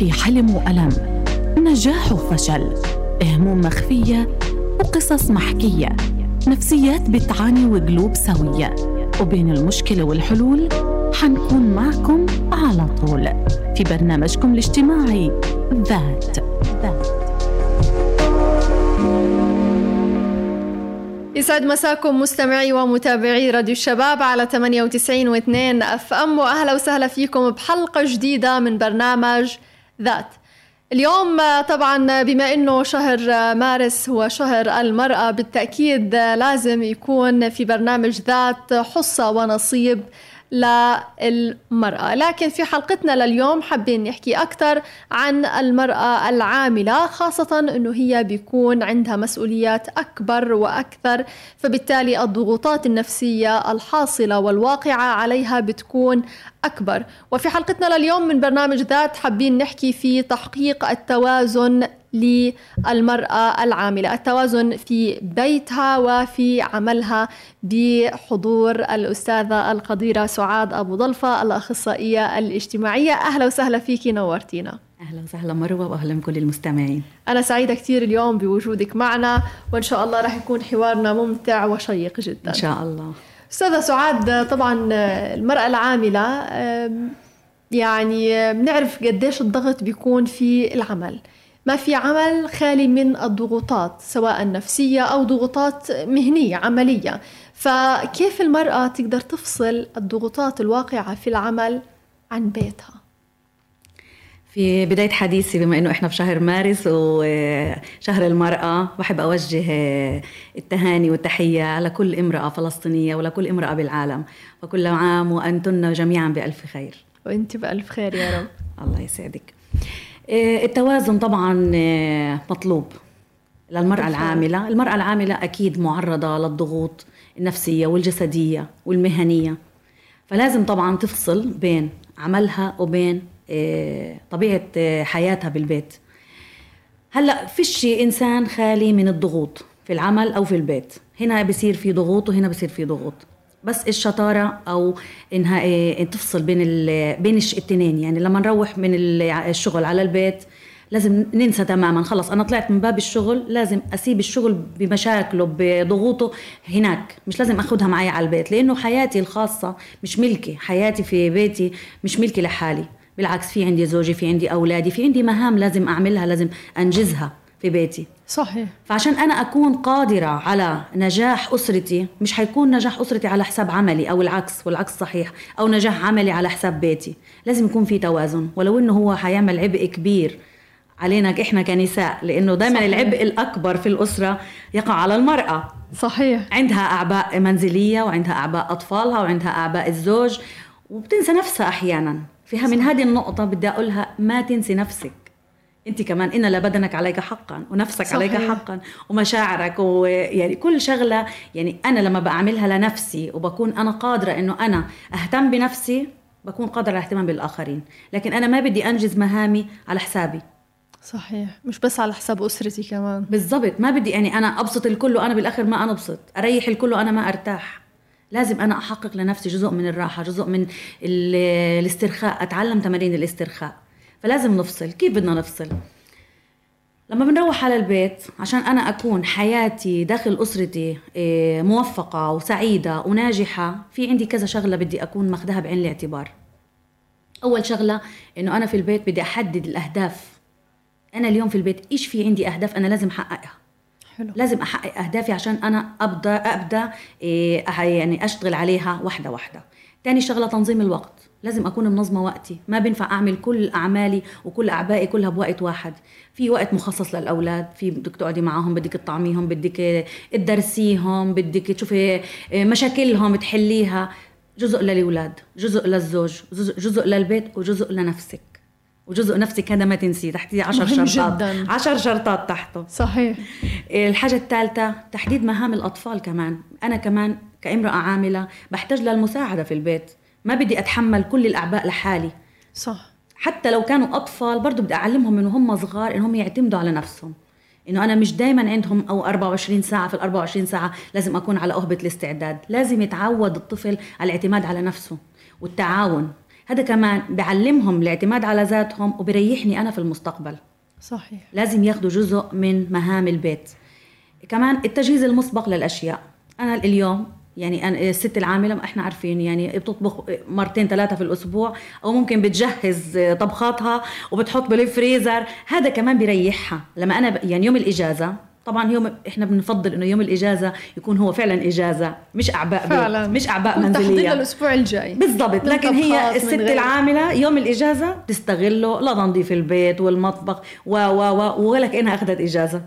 في حلم وألم. نجاح وفشل. هموم مخفية وقصص محكية. نفسيات بتعاني وقلوب سوية. وبين المشكلة والحلول حنكون معكم على طول. في برنامجكم الاجتماعي ذات. ذات يسعد مساكم مستمعي ومتابعي راديو الشباب على 98 و2 أف أم وأهلا وسهلا فيكم بحلقة جديدة من برنامج ذات. اليوم طبعا بما إنه شهر مارس هو شهر المرأة بالتأكيد لازم يكون في برنامج ذات حصة ونصيب للمرأة. لكن في حلقتنا لليوم حابين نحكي أكثر عن المرأة العاملة خاصة أنه هي بيكون عندها مسؤوليات أكبر وأكثر فبالتالي الضغوطات النفسية الحاصلة والواقعة عليها بتكون أكبر. وفي حلقتنا لليوم من برنامج ذات حابين نحكي في تحقيق التوازن للمرأة العاملة التوازن في بيتها وفي عملها بحضور الأستاذة القديرة سعاد أبو ضلفة الأخصائية الاجتماعية. أهلا وسهلا فيكي نورتينا. أهلا وسهلا مروة وأهلا بكل المستمعين. أنا سعيدة كثير اليوم بوجودك معنا وإن شاء الله راح يكون حوارنا ممتع وشيق جدا. إن شاء الله. أستاذة سعاد طبعا المرأة العاملة يعني بنعرف قديش الضغط بيكون في العمل. ما في عمل خالي من الضغوطات سواء نفسية أو ضغوطات مهنية عملية. فكيف المرأة تقدر تفصل الضغوطات الواقعة في العمل عن بيتها؟ في بداية حديثي بما إنه إحنا في شهر مارس وشهر المرأة بحب أوجه التهاني والتحية لكل امرأة فلسطينية ولكل امرأة بالعالم. وكل عام وأنتن جميعا بألف خير. وأنت بألف خير يا رب. الله يسعدك. التوازن طبعا مطلوب للمرأة العاملة. المرأة العاملة أكيد معرضة للضغوط النفسية والجسدية والمهنية. فلازم طبعا تفصل بين عملها وبين طبيعة حياتها بالبيت. هلأ فيش إنسان خالي من الضغوط في العمل أو في البيت. هنا بصير في ضغوط وهنا بصير في ضغوط. بس الشطارة أو إنها إيه تفصل بين بين التنين يعني لما نروح من الشغل على البيت لازم ننسى تماما. خلص أنا طلعت من باب الشغل لازم أسيب الشغل بمشاكله بضغوطه هناك. مش لازم اخدها معي على البيت لأنه حياتي الخاصة مش ملكي. حياتي في بيتي مش ملكي لحالي. بالعكس في عندي زوجي في عندي أولادي في عندي مهام لازم أعملها لازم أنجزها في بيتي. صحيح. فعشان أنا أكون قادرة على نجاح أسرتي مش حيكون نجاح أسرتي على حساب عملي أو العكس والعكس صحيح أو نجاح عملي على حساب بيتي. لازم يكون في توازن. ولو إنه هو حيعمل عبء كبير علينا إحنا كنساء لأنه دائما العبء الأكبر في الأسرة يقع على المرأة. صحيح. عندها أعباء منزلية وعندها أعباء أطفالها وعندها أعباء الزوج وبتنسى نفسها أحيانا. فيها من هذه النقطة بدي أقولها ما تنسي نفسك. أنت كمان إن لبدنك عليك حقا ونفسك صحيح. عليك حقا ومشاعرك ويعني كل شغلة يعني أنا لما بعملها لنفسي وبكون أنا قادرة إنه أنا أهتم بنفسي بكون قادرة على الاهتمام بالآخرين. لكن أنا ما بدي أنجز مهامي على حسابي. صحيح. مش بس على حساب أسرتي كمان. بالضبط. ما بدي يعني أنا أبسط الكل وأنا بالآخر ما انبسط أريح الكل وأنا ما أرتاح. لازم أنا أحقق لنفسي جزء من الراحة جزء من الاسترخاء أتعلم تمارين الاسترخاء. فلازم نفصل. كيف بدنا نفصل؟ لما بنروح على البيت عشان أنا أكون حياتي داخل أسرتي موفقة وسعيدة وناجحة في عندي كذا شغلة بدي أكون ماخذها بعين الاعتبار. أول شغلة إنه أنا في البيت بدي أحدد الأهداف. أنا اليوم في البيت إيش في عندي أهداف أنا لازم أحققها. حلو. لازم أحقق أهدافي عشان أنا ابدا أبدأ إيه يعني أشتغل عليها واحدة واحدة. تاني شغلة تنظيم الوقت. لازم أكون منظمة وقتي. ما بينفع أعمل كل أعمالي وكل أعبائي كلها بوقت واحد. في وقت مخصص للأولاد. في بدك تقعدي معاهم بدك تطعميهم بدك تدرسيهم بدك تشوفي مشاكلهم تحليها. جزء للأولاد جزء للزوج جزء للبيت وجزء لنفسك. وجزء نفسك هذا ما تنسيه تحتيه 10 شرطات. جدا. 10 شرطات تحته. صحيح. الحاجة الثالثة تحديد مهام الأطفال كمان. أنا كمان كامرأة عاملة بحتاج للمساعدة في البيت. ما بدي أتحمل كل الأعباء لحالي. صح. حتى لو كانوا أطفال برضه بدي أعلمهم من هم صغار إنهم يعتمدوا على نفسهم. إنه أنا مش دائما عندهم أو 24 ساعة في ال 24 ساعة لازم أكون على أهبة الاستعداد. لازم يتعود الطفل على الاعتماد على نفسه والتعاون. هذا كمان بعلمهم الاعتماد على ذاتهم وبريحني أنا في المستقبل. صحيح. لازم ياخذوا جزء من مهام البيت. كمان التجهيز المسبق للأشياء. أنا اليوم يعني أنا الست العامله إحنا عارفين يعني بتطبخ مرتين ثلاثة في الأسبوع أو ممكن بتجهز طبخاتها وبتحط بالفريزر هذا كمان بيريحها. لما أنا يعني يوم الإجازة طبعا يوم إحنا بنفضل إنه يوم الإجازة يكون هو فعلا إجازة مش أعباء فعلا. مش أعباء منزلية. الأسبوع الجاي. بالضبط. لكن هي الست العاملة يوم الإجازة بتستغله لتنظيف البيت والمطبخ و و و ولا كانها أخذت إجازة.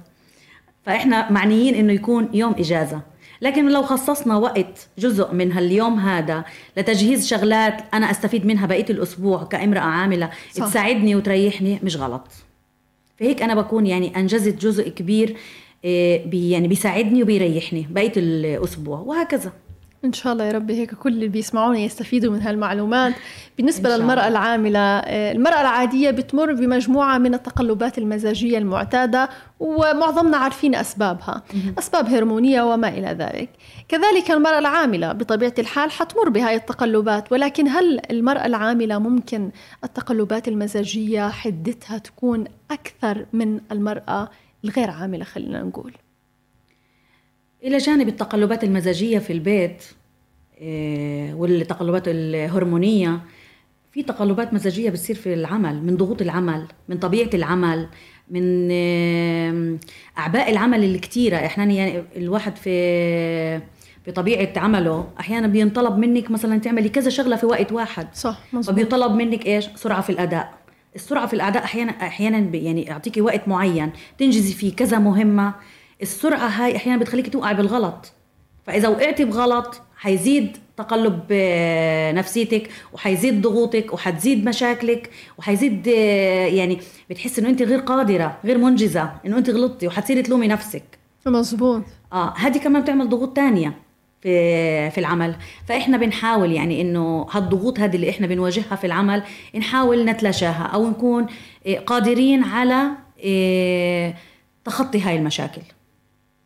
فإحنا معنيين إنه يكون يوم إجازة. لكن لو خصصنا وقت جزء من هاليوم هذا لتجهيز شغلات أنا أستفيد منها بقية الأسبوع كامرأة عاملة صح. تساعدني وتريحني مش غلط. فهيك أنا بكون يعني أنجزت جزء كبير بي يعني بيساعدني وبيريحني بقية الأسبوع وهكذا. إن شاء الله يا رب هيك كل اللي بيسمعونا يستفيدوا من هالمعلومات. بالنسبة للمرأة العاملة آه، المرأة العادية بتمر بمجموعة من التقلبات المزاجية المعتادة ومعظمنا عارفين أسبابها أسباب هرمونية وما إلى ذلك. كذلك المرأة العاملة بطبيعة الحال حتمر بهاي التقلبات ولكن هل المرأة العاملة ممكن التقلبات المزاجية حدتها تكون أكثر من المرأة؟ الغير عاملة خلينا نقول. إلى جانب التقلبات المزاجية في البيت آه، والتقلبات الهرمونية في تقلبات مزاجية بتصير في العمل من ضغوط العمل من طبيعة العمل من أعباء العمل الكتيرة. إحنا يعني الواحد في بطبيعة عمله أحيانا بينطلب منك مثلا تعملي كذا شغلة في وقت واحد. صح مزبوط. وبيطلب منك إيش؟ سرعة في الأداء. السرعة في الأداء أحيانا أحيانا يعني يعطيكي وقت معين تنجزي فيه كذا مهمة. السرعة هاي أحيانا بتخليك توقعي بالغلط. فإذا وقعتي بغلط حيزيد تقلب آه، نفسيتك وحيزيد ضغوطك وحتزيد مشاكلك وحيزيد آه، يعني بتحس إنه أنت غير قادرة غير منجزة إنه أنت غلطتي وحتصيري تلومي نفسك. مزبوط آه هذه كمان بتعمل ضغوط تانية. في في العمل. فإحنا بنحاول يعني إنه هالضغوط هذه اللي إحنا بنواجهها في العمل نحاول نتلاشاها أو نكون آه، قادرين على تخطي هاي المشاكل.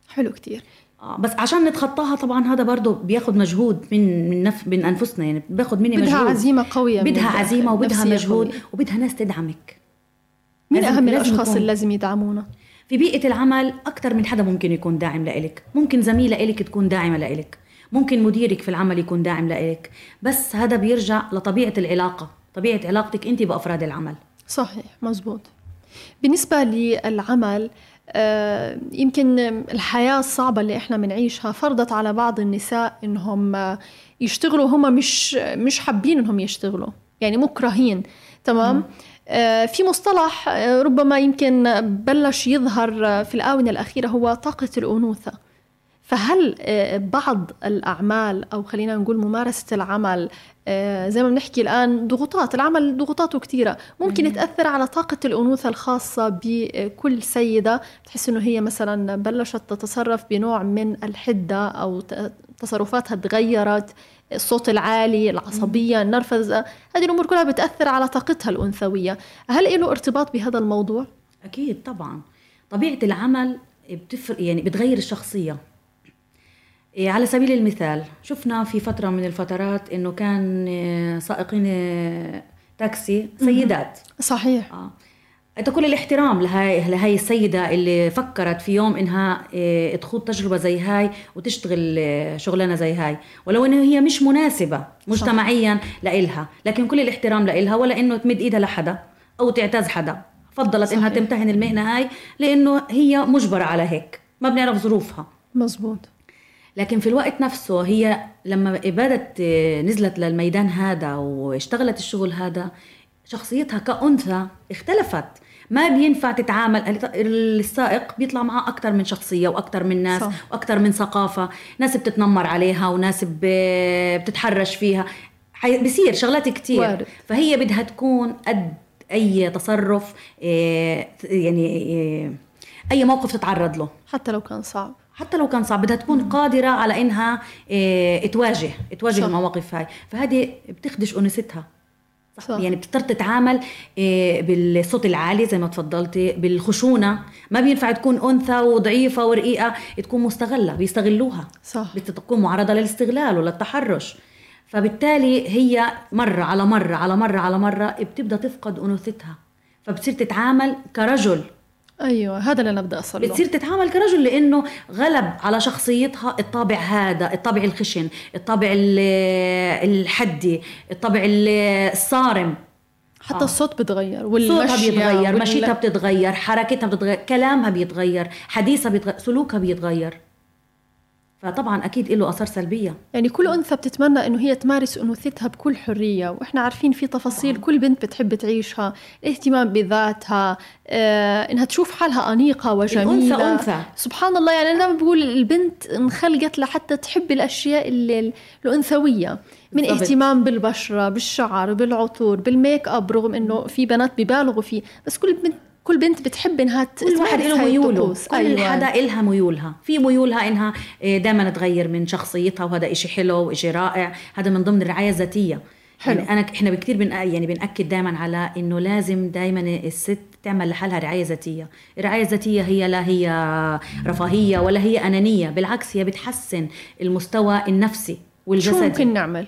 حلو كتير. آه بس عشان نتخطاها طبعا هذا برضه بياخذ مجهود من من نف من أنفسنا يعني بياخذ مني بدها مجهود. بدها عزيمة قوية بدها عزيمة وبدها مجهود قوية. وبدها ناس تدعمك. مين أهم الأشخاص اللي لازم يدعمونا؟ في بيئة العمل أكثر من حدا ممكن يكون داعم لإلك. ممكن زميله إلك تكون داعمة لإلك. ممكن مديرك في العمل يكون داعم لإلك. بس هذا بيرجع لطبيعة العلاقة. طبيعة علاقتك أنت بأفراد العمل. صحيح مزبوط. بالنسبة للعمل آه، يمكن الحياة الصعبة اللي إحنا بنعيشها فرضت على بعض النساء إنهم يشتغلوا هم مش مش حابين إنهم يشتغلوا يعني مكرهين تمام؟ آه، في مصطلح آه، ربما يمكن بلش يظهر في الآونة الأخيرة هو طاقة الأنوثة. فهل بعض الأعمال أو خلينا نقول ممارسة العمل آه، زي ما بنحكي الآن ضغوطات العمل ضغوطاته كثيرة ممكن مم. تأثر على طاقة الأنوثة الخاصة بكل سيدة؟ تحس إنه هي مثلا بلشت تتصرف بنوع من الحدة أو تصرفاتها تغيرت الصوت العالي العصبية النرفزة هذه الأمور كلها بتأثر على طاقتها الأنثوية. هل له ارتباط بهذا الموضوع؟ أكيد طبعا. طبيعة العمل بتفرق يعني بتغير الشخصية. على سبيل المثال شفنا في فترة من الفترات إنه كان إيه، سائقين إيه، تاكسي سيدات. صحيح. آه. أنت كل الاحترام لهي السيدة اللي فكرت في يوم إنها تخوض تجربة زي هاي وتشتغل شغلانة زي هاي. ولو انه هي مش مناسبة مجتمعيا لإلها لكن كل الاحترام لإلها ولا إنه تمد إيدها لحدا أو تعتاز حدا. فضلت صحيح. انها تمتهن المهنة هاي لإنه هي مجبرة على هيك. ما بنعرف ظروفها. مزبوط. لكن في الوقت نفسه هي لما بدت نزلت للميدان هذا واشتغلت الشغل هذا شخصيتها كأنثى اختلفت. ما بينفع تتعامل السائق بيطلع معاه أكثر من شخصية وأكثر من ناس صح. وأكثر من ثقافة. ناس بتتنمر عليها وناس بتتحرش فيها. بصير شغلات كتير. وارد. فهي بدها تكون قد أي تصرف آه، يعني آه، أي موقف تتعرض له. حتى لو كان صعب. حتى لو كان صعب بدها تكون قادرة على إنها إيه تواجه تواجه صح. المواقف هاي. فهذه بتخدش أنوثتها صح. يعني بتضطر تتعامل إيه بالصوت العالي زي ما تفضلتي بالخشونة. ما بينفع تكون أنثى وضعيفة ورقيقة تكون مستغلة بيستغلوها. صح. بتكون معرضة للاستغلال وللتحرش فبالتالي هي مرة على مرة على مرة على مرة بتبدأ تفقد أنوثتها. فبتصير تتعامل كرجل أيوه هذا اللي أنا بدي اصل له بتصير تتعامل كرجل لأنه غلب على شخصيتها الطابع هذا الطابع الخشن الطابع ال- الحدي الطابع ال- الصارم. حتى الصوت بتغير صوتها والمشي بيتغير وال- مشيتها بتتغير حركتها بتتغير كلامها بيتغير حديثها بيتغير سلوكها بيتغير. فطبعا أكيد له آثار سلبية. يعني كل أنثى بتتمنى إنه هي تمارس أنوثتها بكل حرية وإحنا عارفين في تفاصيل كل بنت بتحب تعيشها الاهتمام بذاتها آه، إنها تشوف حالها أنيقة وجميلة. الأنثى أنثى. سبحان الله يعني دايما بقول البنت انخلقت لحتى تحب الأشياء اللي الأنثوية. من بالضبط. اهتمام بالبشرة بالشعر بالعطور بالميك أب رغم إنه في بنات ببالغوا فيه. بس كل بنت كل بنت بتحب إنها كل واحد له ميوله. كل أيوة. حدا إلها ميولها في ميولها إنها دائما تغير من شخصيتها وهذا إشي حلو وإشي رائع هذا من ضمن الرعاية الذاتية حلو. يعني انا إحنا بكثير بن يعني بنأكد دائما على إنه لازم دائما الست تعمل لحالها رعاية ذاتية الرعاية الذاتية هي لا هي رفاهية ولا هي أنانية بالعكس هي بتحسن المستوى النفسي شو والجسدي ممكن نعمل؟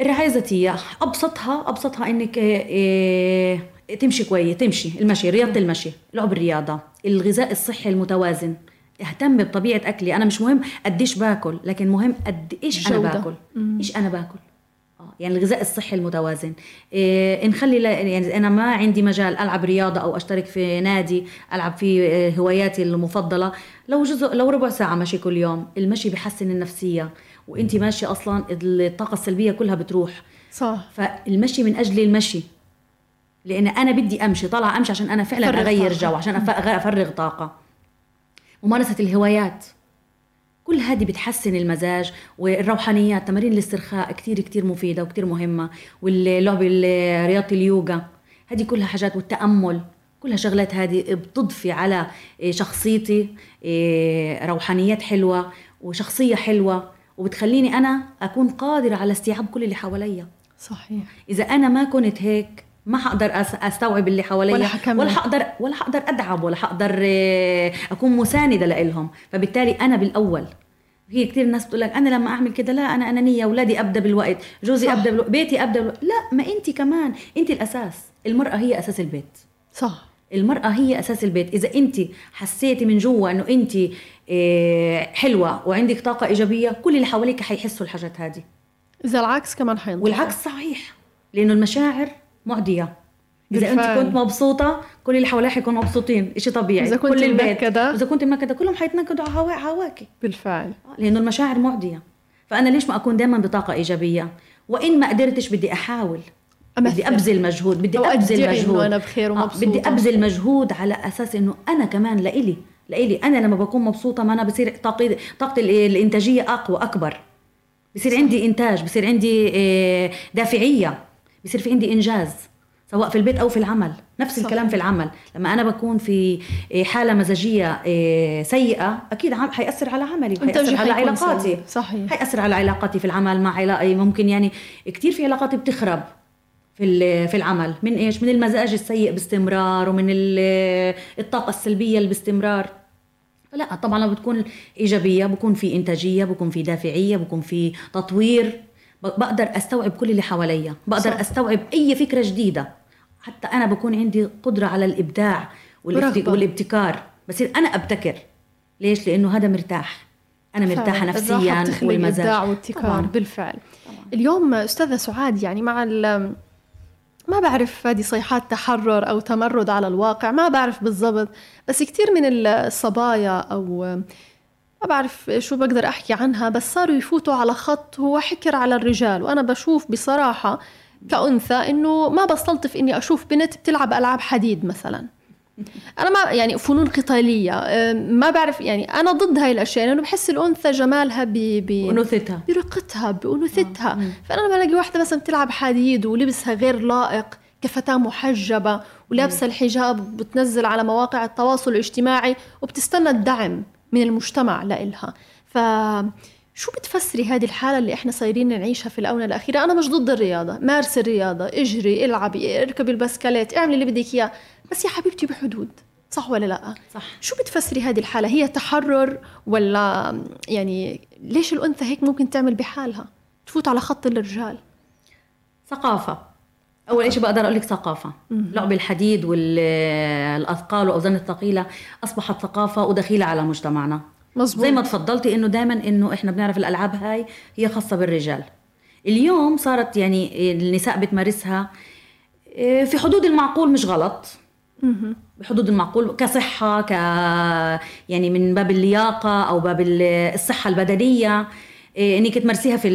الرعاية الذاتية أبسطها أبسطها إنك آه، آه، تمشي كويس تمشي. المشي رياضة المشي لعب الرياضة الغذاء الصحي المتوازن. اهتم بطبيعة أكلي. أنا مش مهم قديش باكل لكن مهم قد إيش أنا جودة. باكل. إيش أنا باكل. آه، يعني الغذاء الصحي المتوازن. إيه نخلي يعني أنا ما عندي مجال ألعب رياضة أو أشترك في نادي ألعب في آه، هواياتي المفضلة. لو جزء لو ربع ساعة مشي كل يوم المشي بحسن النفسية. وانت ماشية أصلا الطاقة السلبية كلها بتروح. صح. فالمشي من أجل المشي. لأن أنا بدي أمشي طالعه أمشي عشان أنا فعلا أغير طاقة. جو عشان أفرغ طاقة. ممارسة الهوايات. كل هذه بتحسن المزاج والروحانيات. تمارين الاسترخاء كتير كتير مفيدة وكتير مهمة. واللعب ال- رياضة اليوغا. هذه كلها حاجات والتأمل. كلها شغلات هذه بتضفي على إيه، شخصيتي إيه، روحانيات حلوة وشخصية حلوة. وبتخليني أنا أكون قادرة على استيعاب كل اللي حواليا. صحيح. إذا أنا ما كنت هيك ما حقدر أستوعب اللي حواليا. ولا حكمل. ولا حقدر ولا حقدر أدعم ولا حقدر آه، أكون مساندة لإلهم. فبالتالي أنا بالأول. في كثير ناس بتقول لك أنا لما أعمل كده لا أنا انانيه اولادي ابدا بالوقت جوزي. ابدا بالوقت بيتي ابدا بالوقت. لا ما انت كمان. انت الأساس. المرأة هي أساس البيت. صح. المرأة هي أساس البيت. إذا أنت حسيتي من جوا أنه أنت آه، حلوة وعندك طاقة إيجابية كل اللي حواليك حيحسوا الحاجات هذه. إذا العكس كمان حينطبق والعكس صحيح. لأنه المشاعر معديه إذا أنت. كنت مبسوطة كل اللي حواليك حيكونوا مبسوطين. شيء طبيعي. إذا كنت كل البيت. إذا كنت منكدة كلهم حيتنكدوا. على هوا- هواكي. بالفعل. لأنه المشاعر معديه فأنا ليش ما أكون دائما بطاقة إيجابية؟ وإن ما قدرتش بدي أحاول. أمثل. بدي أبذل مجهود. بدي أبذل مجهود. أنا بخير آه، ومبسوطة. بدي أبذل مجهود على أساس إنه أنا كمان لإلي. لإلي. أنا لما بكون مبسوطة ما أنا بصير طاقتي طاقتي ال- الإنتاجية أقوى أكبر. بصير عندي إنتاج بصير عندي آه، دافعية. بصير في عندي إنجاز سواء في البيت أو في العمل. نفس صح. الكلام في العمل. لما أنا بكون في آه، حالة مزاجية آه، سيئة أكيد حيأثر على عملي وحيأثر على علاقاتي. صحيح. حيأثر على علاقاتي في العمل مع علاقي ممكن يعني كتير في علاقات بتخرب في في العمل. من إيش؟ من المزاج السيء باستمرار ومن ال- الطاقة السلبية اللي باستمرار. لا طبعا لما بتكون إيجابية بكون في إنتاجية بكون في دافعية بكون في تطوير. بقدر أستوعب كل اللي حواليا بقدر صح. أستوعب أي فكرة جديدة. حتى أنا بكون عندي قدرة على الإبداع والابت-. والابتكار. بصير أنا أبتكر. ليش؟ لأنه هذا مرتاح. أنا مرتاحة نفسيا والمزاج. وابتكار طبعاً. بالفعل. اليوم أستاذة سعاد يعني مع ال ما بعرف هذه صيحات تحرر أو تمرد على الواقع ما بعرف بالضبط. بس كثير من الصبايا أو ما بعرف شو بقدر أحكي عنها بس صاروا يفوتوا على خط هو حكر على الرجال وأنا بشوف بصراحة كأنثى إنه ما بستلطف إني أشوف بنت بتلعب ألعاب حديد مثلاً. أنا ما يعني فنون قتالية أم، ما بعرف يعني أنا ضد هاي الأشياء لأنه بحس الأنثى جمالها ب ب وانوثتها برقتها بأنوثتها. فأنا لما ألاقي واحدة مثلا بتلعب حديد ولبسها غير لائق كفتاة محجبة ولابسة الحجاب بتنزل على مواقع التواصل الاجتماعي وبتستنى الدعم. من المجتمع لإلها ف شو بتفسري هذه الحالة اللي إحنا صايرين نعيشها في الآونة الأخيرة؟ أنا مش ضد الرياضة، مارسي الرياضة، اجري، العبي، اركبي البسكليت، اعملي اللي بدك إياه، بس يا حبيبتي بحدود، صح ولا لأ؟ صح شو بتفسري هذه الحالة؟ هي تحرر ولا يعني ليش الأنثى هيك ممكن تعمل بحالها؟ تفوت على خط الرجال ثقافة أول شيء بقدر أقول لك ثقافة. لعب الحديد والأثقال والاوزان الثقيلة أصبحت ثقافة ودخيلة على مجتمعنا. مظبوط. زي ما تفضلتي إنه دائما إنه إحنا بنعرف الألعاب هاي هي خاصة بالرجال. اليوم صارت يعني النساء بتمارسها إيه، في حدود المعقول مش غلط. بحدود المعقول كصحة ك يعني من باب اللياقة أو باب الصحة البدنية. انك تمارسيها في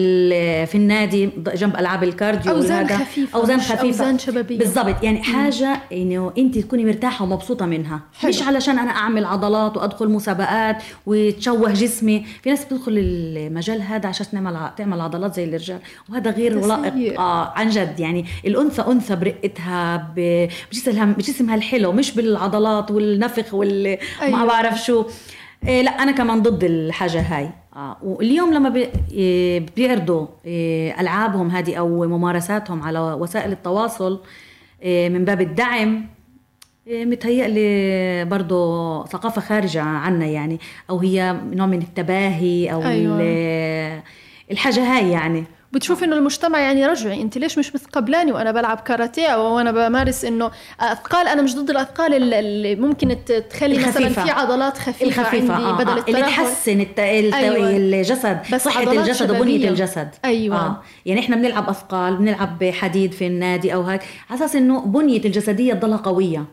في النادي جنب ألعاب الكارديو أوزان خفيفة أوزان خفيفة. أوزان شبابية. بالضبط. يعني حاجة إنه انت تكوني مرتاحة ومبسوطة منها. حلو. مش علشان أنا أعمل عضلات وأدخل مسابقات وتشوه جسمي. في ناس بتدخل المجال هذا عشان تعمل تعمل عضلات زي الرجال. وهذا غير لائق آه عن جد. يعني الأنثى أنثى برقتها بجسمها بجسمها الحلو مش بالعضلات والنفخ وال أيوة. ما بعرف شو. إيه لا أنا كمان ضد الحاجة هاي آه واليوم لما إيه، بيعرضوا إيه ألعابهم هذه أو ممارساتهم على وسائل التواصل إيه من باب الدعم إيه متهيألي برضه ثقافة خارجة عنا يعني أو هي نوع من التباهي أو أيوة. الحاجة هاي يعني بتشوف إنه المجتمع يعني رجعي أنت ليش مش مثقبلاني وأنا بلعب كاراتيه وأنا بمارس إنه أثقال أنا مش ضد الأثقال اللي ممكن تخلي الخفيفة. مثلا في عضلات خفيفة, الخفيفة. عندي آه بدل آه. اللي تحسن الت... الت... أيوة. الجسد بس صحه الجسد وبنية الجسد أيوه آه. يعني إحنا بنلعب أثقال بنلعب حديد في النادي أو هيك على أساس إنه بنية الجسدية تضلها قوية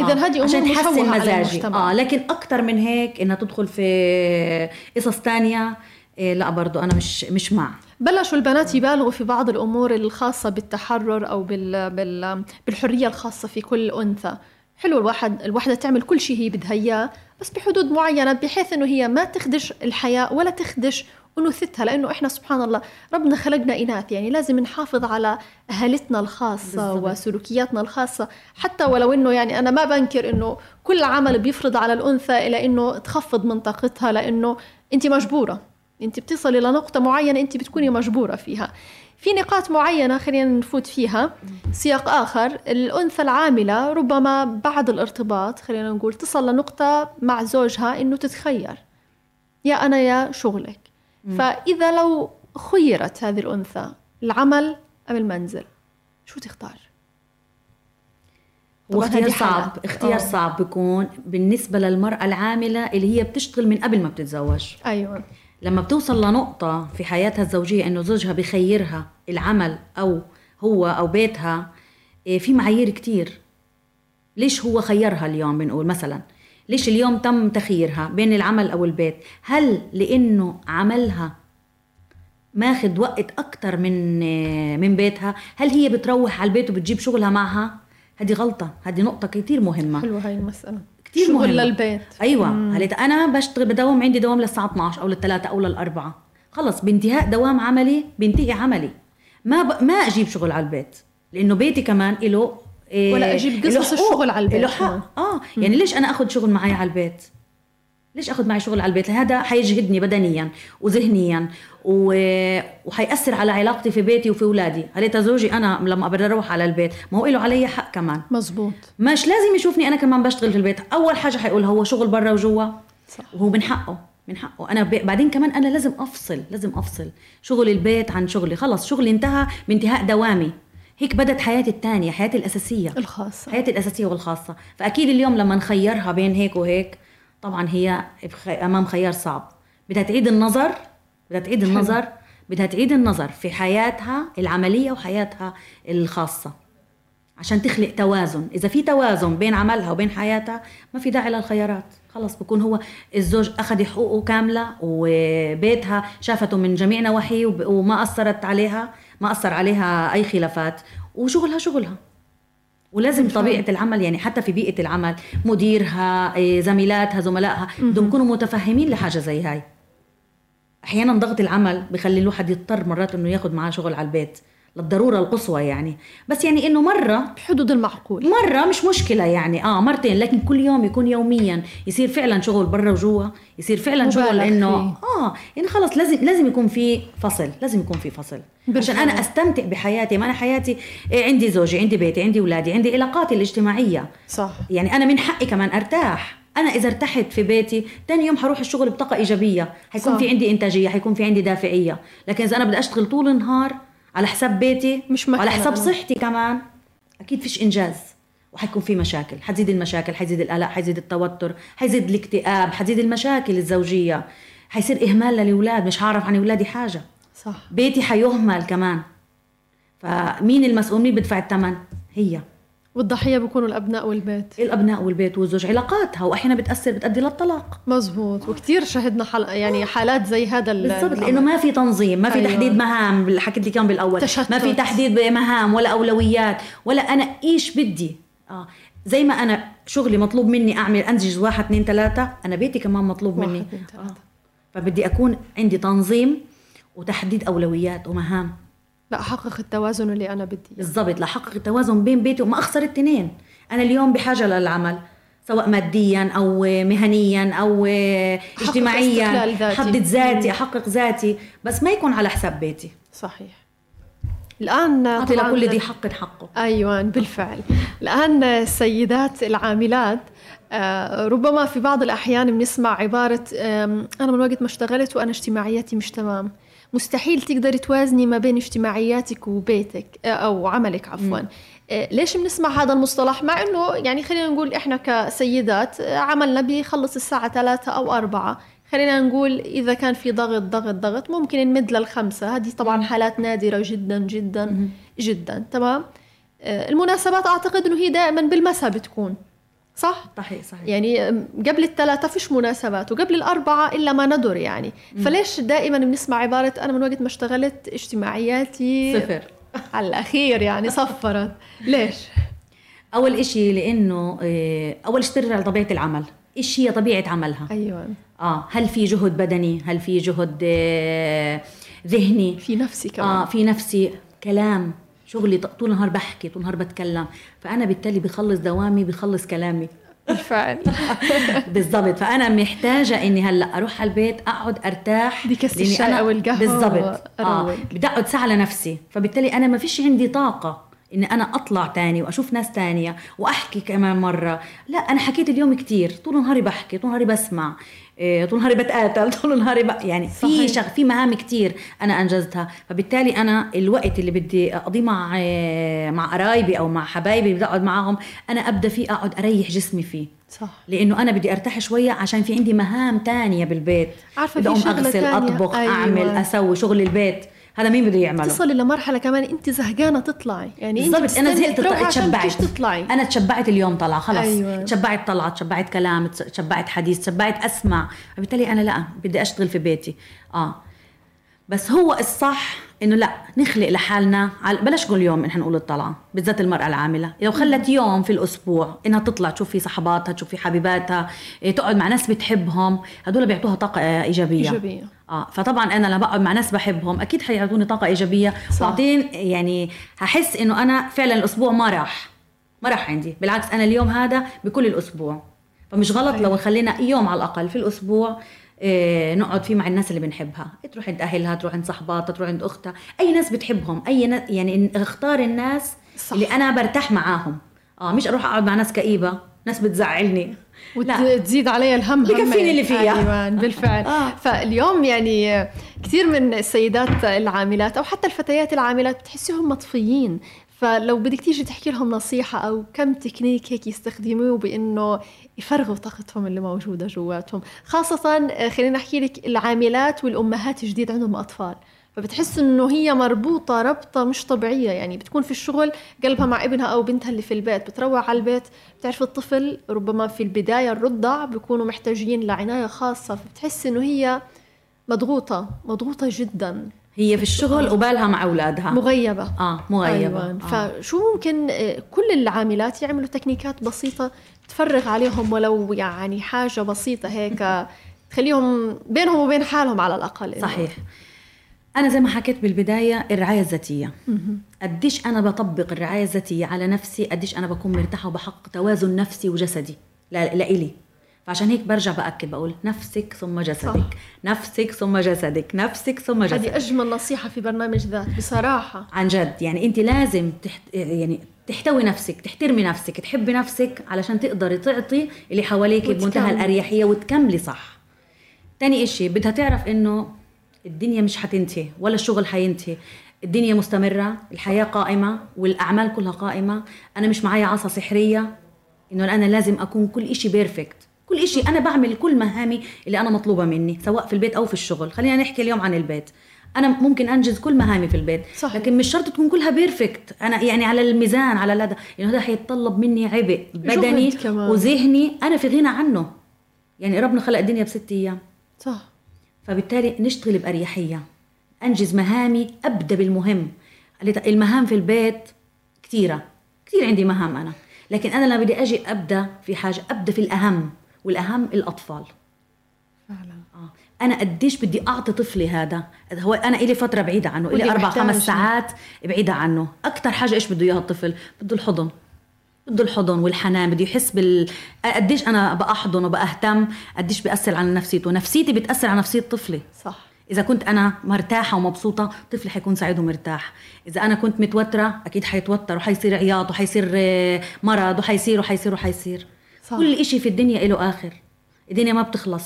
اذا آه. هذه أمور عشان تحسن مزاجي آه لكن أكثر من هيك إنها تدخل في قصص ثانية إيه لا برضو أنا مش مش مع. بلشوا البنات يبالغوا في بعض الأمور الخاصة بالتحرر أو بال بال بالحرية الخاصة في كل أنثى. حلو الواحد الوحده تعمل كل شيء هي بدها إياه بس بحدود معينة بحيث إنه هي ما تخدش الحياة ولا تخدش أنوثتها لأنه إحنا سبحان الله ربنا خلقنا إناث يعني لازم نحافظ على هالتنا الخاصة بالزبط. وسلوكياتنا الخاصة. حتى ولو إنه يعني أنا ما بنكر إنه كل عمل بيفرض على الأنثى إلى إنه تخفض من طاقتها لأنه انت مجبورة. انت بتصلي إلى نقطة معينة انت بتكوني مجبورة فيها. في نقاط معينة خلينا نفوت فيها. سياق آخر الأنثى العاملة ربما بعد الارتباط خلينا نقول تصل لنقطة مع زوجها إنه تتخير. يا أنا يا شغلك. فإذا لو خيرت هذه الأنثى العمل أم المنزل؟ شو تختار؟ واختيار صعب اختيار أوه. صعب بيكون بالنسبة للمرأة العاملة اللي هي بتشتغل من قبل ما بتتزوج. أيوه. لما بتوصل لنقطة في حياتها الزوجية إنه زوجها بخيرها العمل أو هو أو بيتها إيه، في معايير كتير. ليش هو خيرها اليوم؟ بنقول مثلا ليش اليوم تم تخييرها بين العمل أو البيت؟ هل لأنه عملها ماخذ وقت أكتر من إيه، من بيتها؟ هل هي بتروح على البيت وبتجيب شغلها معها؟ هذه غلطة. هذه نقطة كتير مهمة. حلوة هاي المسألة. كثير شغل مهم. للبيت. أيوه. هلأ أنا بشتغل بداوم عندي دوام للساعة 12 أو للثلاثة أو للأربعة. خلص بانتهاء دوام عملي بينتهي عملي. ما ب... ما أجيب شغل على البيت لأنه بيتي كمان له إيه ولا أجيب قصص الشغل على البيت له حق آه يعني ليش أنا آخذ شغل معي على البيت؟ ليش أخذ معي شغل على البيت؟ هذا حيجهدني بدنيا وذهنيا و... وحيأثر على علاقتي في بيتي وفي أولادي. هليتا زوجي أنا لما بدي أروح على البيت. ما هو له علي حق كمان. مزبوط مش لازم يشوفني أنا كمان بشتغل في البيت. أول حاجة حيقول هو شغل برا وجوا. صح. وهو من حقه من حقه. أنا ب... بعدين كمان أنا لازم أفصل لازم أفصل. شغل البيت عن شغلي. خلص شغلي انتهى بانتهاء دوامي. هيك بدت حياتي الثانية حياتي الأساسية. الخاصة. حياتي الأساسية والخاصة. فأكيد اليوم لما نخيرها بين هيك وهيك طبعا هي أمام خيار صعب. بدها تعيد النظر بدها تعيد النظر بدها تعيد النظر في حياتها العملية وحياتها الخاصة عشان تخلق توازن. إذا في توازن بين عملها وبين حياتها ما في داعي للخيارات. خلص بكون هو الزوج أخذ حقوقه كاملة وبيتها شافته من جميع نواحيه وما أثرت عليها ما أثر عليها أي خلافات. وشغلها شغلها. ولازم طبيعة العمل يعني حتى في بيئة العمل مديرها إيه، زميلاتها زملائها بدهم يكونوا متفهمين لحاجة زي هاي. أحيانا ضغط العمل بخلي الواحد يضطر مرات إنه ياخذ معاه شغل على البيت. للضرورة القصوى يعني. بس يعني إنه مرة بحدود المعقول. مرة مش مشكلة يعني. آه مرتين لكن كل يوم يكون يوميا. يصير فعلا شغل برا وجوا. يصير فعلا شغل إنه آه يعني خلص لازم لازم يكون في فصل لازم يكون في فصل. عشان أنا أستمتع بحياتي. ما أنا حياتي إيه عندي زوجي عندي بيتي عندي أولادي عندي علاقاتي الاجتماعية. صح. يعني أنا من حقي كمان أرتاح. أنا إذا ارتحت في بيتي تاني يوم حروح الشغل بطاقة إيجابية. حيكون صح. في عندي إنتاجية حيكون في عندي دافعية. لكن إذا أنا بدي أشتغل طول النهار على حساب بيتي مش وعلى حساب. صحتي كمان. أكيد فيش إنجاز. وحيكون في مشاكل. حتزيد المشاكل حيزيد القلق حيزيد التوتر حيزيد الاكتئاب حتزيد المشاكل الزوجية. حيصير إهمال للأولاد. مش هعرف عن أولادي حاجة. صح. بيتي حيهمل كمان. فمين المسؤول؟ مين بدفع الثمن هي. والضحية بيكونوا الأبناء والبيت الأبناء والبيت والزوج علاقاتها وأحيانا بتأثر بتؤدي للطلاق مزبوط وكثير شهدنا حل... يعني حالات زي هذا ال- بالضبط. لأنه ما في تنظيم ما في أيوة. تحديد مهام اللي حكيت لك اياهم بالأول تشتت. ما في تحديد مهام ولا أولويات ولا أنا إيش بدي آه زي ما أنا شغلي مطلوب مني أعمل انجز واحد اثنين ثلاثة أنا بيتي كمان مطلوب واحد، مني ثلاثة. فبدي أكون عندي تنظيم وتحديد أولويات ومهام لا أحقق التوازن اللي أنا بدي. بالضبط لاحقق التوازن بين بيتي وما أخسر التنين أنا اليوم بحاجة للعمل سواء ماديا أو مهنيا أو اجتماعيا. احدد ذاتي. أحقق ذاتي بس ما يكون على حساب بيتي صحيح الآن أعطي لكل ذي حق حقه أيوه بالفعل الآن السيدات العاملات آه، ربما في بعض الأحيان بنسمع عبارة أنا من وقت ما اشتغلت وأنا اجتماعياتي مش تمام مستحيل تقدري توازني ما بين اجتماعياتك وبيتك آه، أو عملك عفوا. آه، ليش بنسمع هذا المصطلح؟ مع إنه يعني خلينا نقول إحنا كسيدات آه، عملنا بيخلص الساعة ثلاثة أو أربعة. خلينا نقول إذا كان في ضغط ضغط ضغط ممكن نمد للخمسة. هذه طبعا حالات نادرة جدا جدا جدا. تمام؟ المناسبات أعتقد أنه هي دائما بالمساء بتكون. صح؟ صحيح صحيح. يعني قبل الثلاثة فيش مناسبات وقبل الأربعة إلا ما ندر يعني. فليش دائما بنسمع عبارة أنا من وقت ما اشتغلت اجتماعياتي صفر. على الأخير يعني صفرت. ليش؟ أول إشي لأنه آه، أول شيء ترجع لطبيعه العمل. إيش هي طبيعة عملها. أيوة. آه هل في جهد بدني؟ هل في جهد آه، ذهني؟ في نفسي كمان. آه في نفسي. كلام. شغلي طول النهار بحكي طول النهار بتكلم. فأنا بالتالي بخلص دوامي بخلص كلامي. بالفعل بالضبط. فأنا محتاجة إني هلأ أروح على البيت أقعد أرتاح. لأني الشاي أو القهوة بالضبط. آه. بدي أقعد ساعة لنفسي. فبالتالي أنا ما فيش عندي طاقة إني أنا أطلع تاني وأشوف ناس تانية وأحكي كمان مرة. لأ أنا حكيت اليوم كتير. طول نهاري بحكي طول نهاري بسمع. طول نهاري بتقاتل طول نهاري ب... يعني في. شغ... في مهام كتير أنا أنجزتها فبالتالي أنا الوقت اللي بدي أقضيه مع إيه، مع قرايبي أو مع حبايبي بدي اقعد معاهم أنا أبدأ فيه أقعد أريح جسمي فيه صح لأنه أنا بدي أرتاح شوية عشان في عندي مهام تانية بالبيت عارفة بدي في أقوم أغسل تانية. أطبخ أيوة. أعمل أسوي شغل البيت هذا مين بده يعمله؟ تصلي لمرحلة كمان أنت زهقانة تطلعي. يعني بالضبط أنا زهقت. عشان تشبعت. تطلعي. أنا تشبعت اليوم طلعه خلص أيوة. تشبعت طلعه تشبعت كلام تشبعت حديث تشبعت أسمع. فبالتالي أنا لا بدي أشتغل في بيتي. آه. بس هو الصح إنه لا نخلق لحالنا على بلاش كل يوم نحن نقول الطلعه بالذات المرأة العاملة لو خلت يوم في الأسبوع إنها تطلع تشوف في صحباتها تشوف في حبيباتها إيه، تقعد مع ناس بتحبهم هدول بيعطوها طاقة إيجابية إيجابية. آه فطبعا أنا لما بقعد مع ناس بحبهم أكيد حيعطوني طاقة إيجابية صح. واعطين يعني هحس إنه أنا فعلا الأسبوع ما راح ما راح عندي بالعكس أنا اليوم هذا بكل الأسبوع فمش غلط. لو خلينا يوم على الأقل في الأسبوع نقعد فيه مع الناس اللي بنحبها. تروح عند أهلها تروح عند صحباتها تروح عند أختها. أي ناس بتحبهم. أي نا... يعني اختار الناس صح. اللي أنا برتاح معاهم. آه مش أروح أقعد مع ناس كئيبة. ناس بتزعلني. لا. وتزيد علي الهم بكفيني. اللي فيها. أيوه بالفعل. آه. فاليوم يعني كثير من السيدات العاملات أو حتى الفتيات العاملات بتحسيهم مطفيين. فلو بدك تيجي تحكي لهم نصيحة أو كم تكنيك هيك يستخدموه بإنه يفرغوا طاقتهم اللي موجودة جواتهم. خاصة آه، خلينا نحكي لك العاملات والأمهات جديد عندهم أطفال. فبتحس إنه هي مربوطة ربطة مش طبيعية. يعني بتكون في الشغل قلبها مع ابنها أو بنتها اللي في البيت بتروح على البيت بتعرف الطفل ربما في البداية الرضع بيكونوا محتاجين لعناية خاصة. فبتحس إنه هي مضغوطة مضغوطة جدا. هي في الشغل وبالها مع أولادها. مغيبة. آه مغيبة. أيوة. آه. فشو ممكن آه، كل العاملات يعملوا تكنيكات بسيطة تفرغ عليهم ولو يعني حاجة بسيطة هيك تخليهم بينهم وبين حالهم على الأقل إنه- صحيح. أنا زي ما حكيت بالبداية الرعاية الذاتية. قديش أنا بطبق الرعاية الذاتية على نفسي؟ قديش أنا بكون مرتاحة وبحقق توازن نفسي وجسدي لا- لإلي. فعشان هيك برجع بأكد بقول نفسك ثم جسدك. صح. نفسك ثم جسدك. نفسك ثم جسدك. هذه أجمل نصيحة في برنامج ذات بصراحة. عن جد يعني أنت لازم تحت يعني تحتوي نفسك تحترمي نفسك تحبي نفسك علشان تقدري تعطي اللي حواليك. بمنتهى الأريحية وتكملي صح. تاني إشي بدها تعرف إنه الدنيا مش حتنتهي ولا الشغل حينتهي. الدنيا مستمرة الحياة قائمة والأعمال كلها قائمة. أنا مش معايا عصا سحرية إنه أنا لازم أكون كل إشي بيرفكت كل إشي. أنا بعمل كل مهامي اللي أنا مطلوبة مني سواء في البيت أو في الشغل. خلينا نحكي اليوم عن البيت. أنا ممكن أنجز كل مهامي في البيت صحيح. لكن مش شرط تكون كلها perfect أنا يعني على الميزان على هذا يعني هذا حيتطلب مني عبء بدني. وذهني. أنا في غنى عنه. يعني ربنا خلق الدنيا بست أيام. صح. فبالتالي نشتغل بأريحية. أنجز مهامي أبدأ بالمهم. المهام في البيت كثيرة كثير عندي مهام أنا. لكن أنا لما بدي أجي أبدأ في حاجة أبدأ في الأهم. والأهم الأطفال. فعلا. آه. أنا قديش بدي أعطي طفلي هذا؟ هو أنا إلي فترة بعيدة عنه أربع محتاج. خمس ساعات بعيدة عنه. أكتر حاجة إيش بده إياها الطفل؟ بده الحضن. بده الحضن والحنان بده يحس بال قديش أنا بأحضن وبأهتم قديش بيأثر على نفسيته. نفسيتي بتأثر على نفسية طفلي. صح. إذا كنت أنا مرتاحة ومبسوطة طفلي حيكون سعيد ومرتاح. إذا أنا كنت متوترة أكيد حيتوتر وحيصير عياط وحيصير آه، مرض وحيصير وحيصير وحيصير. صح. كل إشي في الدنيا له آخر. الدنيا ما بتخلص.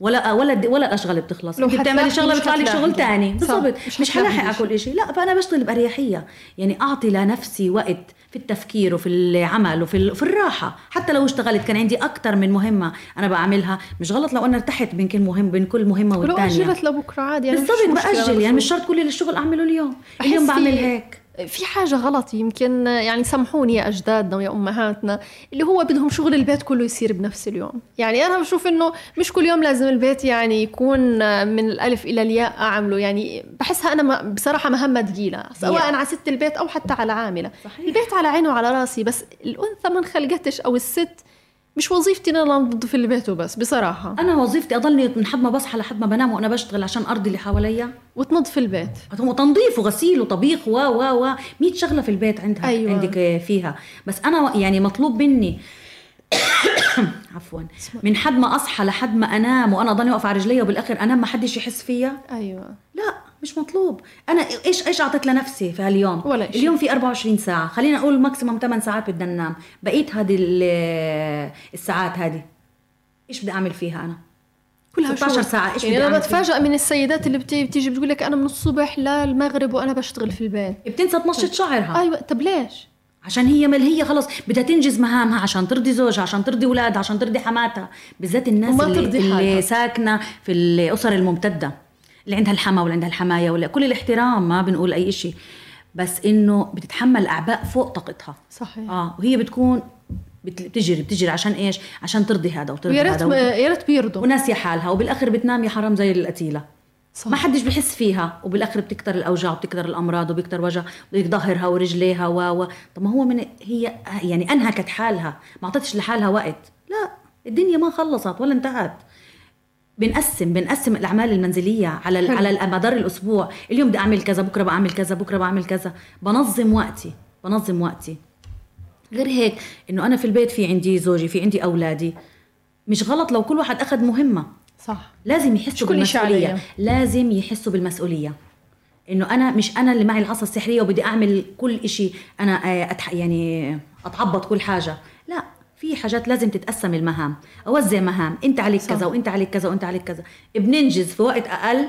ولا ولا ولا الاشغال بتخلص. لو بتعملي شغله بيطلع لك. شغل تاني. صح. بالضبط. مش حلاحق إشي. كل شيء لا فأنا بشتغل بأريحية. يعني أعطي لنفسي وقت في التفكير وفي العمل وفي في الراحة. حتى لو اشتغلت كان عندي أكثر من مهمة أنا بعملها. مش غلط لو أنا ارتحت بين كل مهم بين كل مهمة والثانيه اجلت لبكرة عادي يعني مش بالضبط. بأجل. يعني مش. شرط كل الشغل أعمله اليوم. اليوم بعمل هيك. في حاجة غلط يمكن يعني سامحوني يا أجدادنا ويا أمهاتنا اللي هو بدهم شغل البيت كله يصير بنفس اليوم. يعني أنا بشوف إنه مش كل يوم لازم البيت يعني يكون من الألف إلى الياء أعمله. يعني بحسها أنا م- بصراحة مهمة ثقيلة سواء على ست البيت أو حتى على عاملة صحيح. البيت على عيني وعلى راسي بس الأنثى ما انخلقتش أو الست مش وظيفتي إن أنا أنظف البيت وبس بصراحة. أنا وظيفتي أضلني من حد ما بصحى لحد ما بنام وأنا بشتغل عشان أرضي اللي حواليا. وتنظف البيت. وتنظيف وغسيل وطبيخ و و و 100 شغلة في البيت عندها أيوة. عندك فيها. بس أنا يعني مطلوب مني عفوا من حد ما أصحى لحد ما أنام وأنا ضلني واقفة على رجلي وبالآخر أنام ما حدش يحس فيا؟ أيوة. لا. مش مطلوب. أنا إيش إيش أعطيت لنفسي في هاليوم؟ ولا إشي. اليوم في 24 ساعة. خلينا نقول ماكسيموم 8 ساعات بدنا ننام بقيت هذه ال- الساعات هذه. إيش بدي أعمل فيها أنا؟ كلها 16 شغل. ساعة، إيش يعني بدي أنا؟ بتفاجئ من السيدات اللي بتيجي بتيجي بتقول لك أنا من الصبح للمغرب وأنا بشتغل في البيت. بتنسى تنشط شعرها. أيوه. طب ليش؟ عشان هي مال هي خلص بدها تنجز مهامها عشان ترضي زوجها عشان ترضي أولادها عشان ترضي حماتها. بالذات الناس اللي, ترضي اللي. ساكنة في الأسر الممتدة. اللي عندها الحما ولا عندها الحماية ولا كل الاحترام ما بنقول أي شيء بس إنه بتتحمل أعباء فوق طاقتها. صحيح. آه وهي بتكون بت- بتجري بتجري عشان إيش؟ عشان ترضي هذا وترضي هذا وت- يا ريت بيرضوا. وناسيه حالها. وبالآخر بتنام يا حرام زي القتيلة. صح. ما حدش بحس فيها. وبالآخر بتكتر الأوجاع وبتكتر الأمراض وبيكتر وجع. ظهرها ورجليها و و طب ما هو من هي يعني أنهكت حالها. ما أعطتش لحالها وقت. لا الدنيا ما خلصت ولا انتهت. بنقسم بنقسم الأعمال المنزلية على حلو. على مدار الأسبوع. اليوم بدي أعمل كذا بكرة بعمل كذا بكرة بعمل كذا. بنظم وقتي بنظم وقتي. غير هيك إنه أنا في البيت في عندي زوجي في عندي أولادي. مش غلط لو كل واحد أخذ مهمة. صح. لازم يحسوا عليا. لازم يحسوا بالمسؤولية. إنه أنا مش أنا اللي معي العصا السحرية وبدي أعمل كل إشي. أنا آه، أتح يعني أتعبط كل حاجة. لا. في حاجات لازم تتقسم المهام أوزع مهام إنت عليك صح. كذا وإنت عليك كذا وإنت عليك كذا بننجز في وقت أقل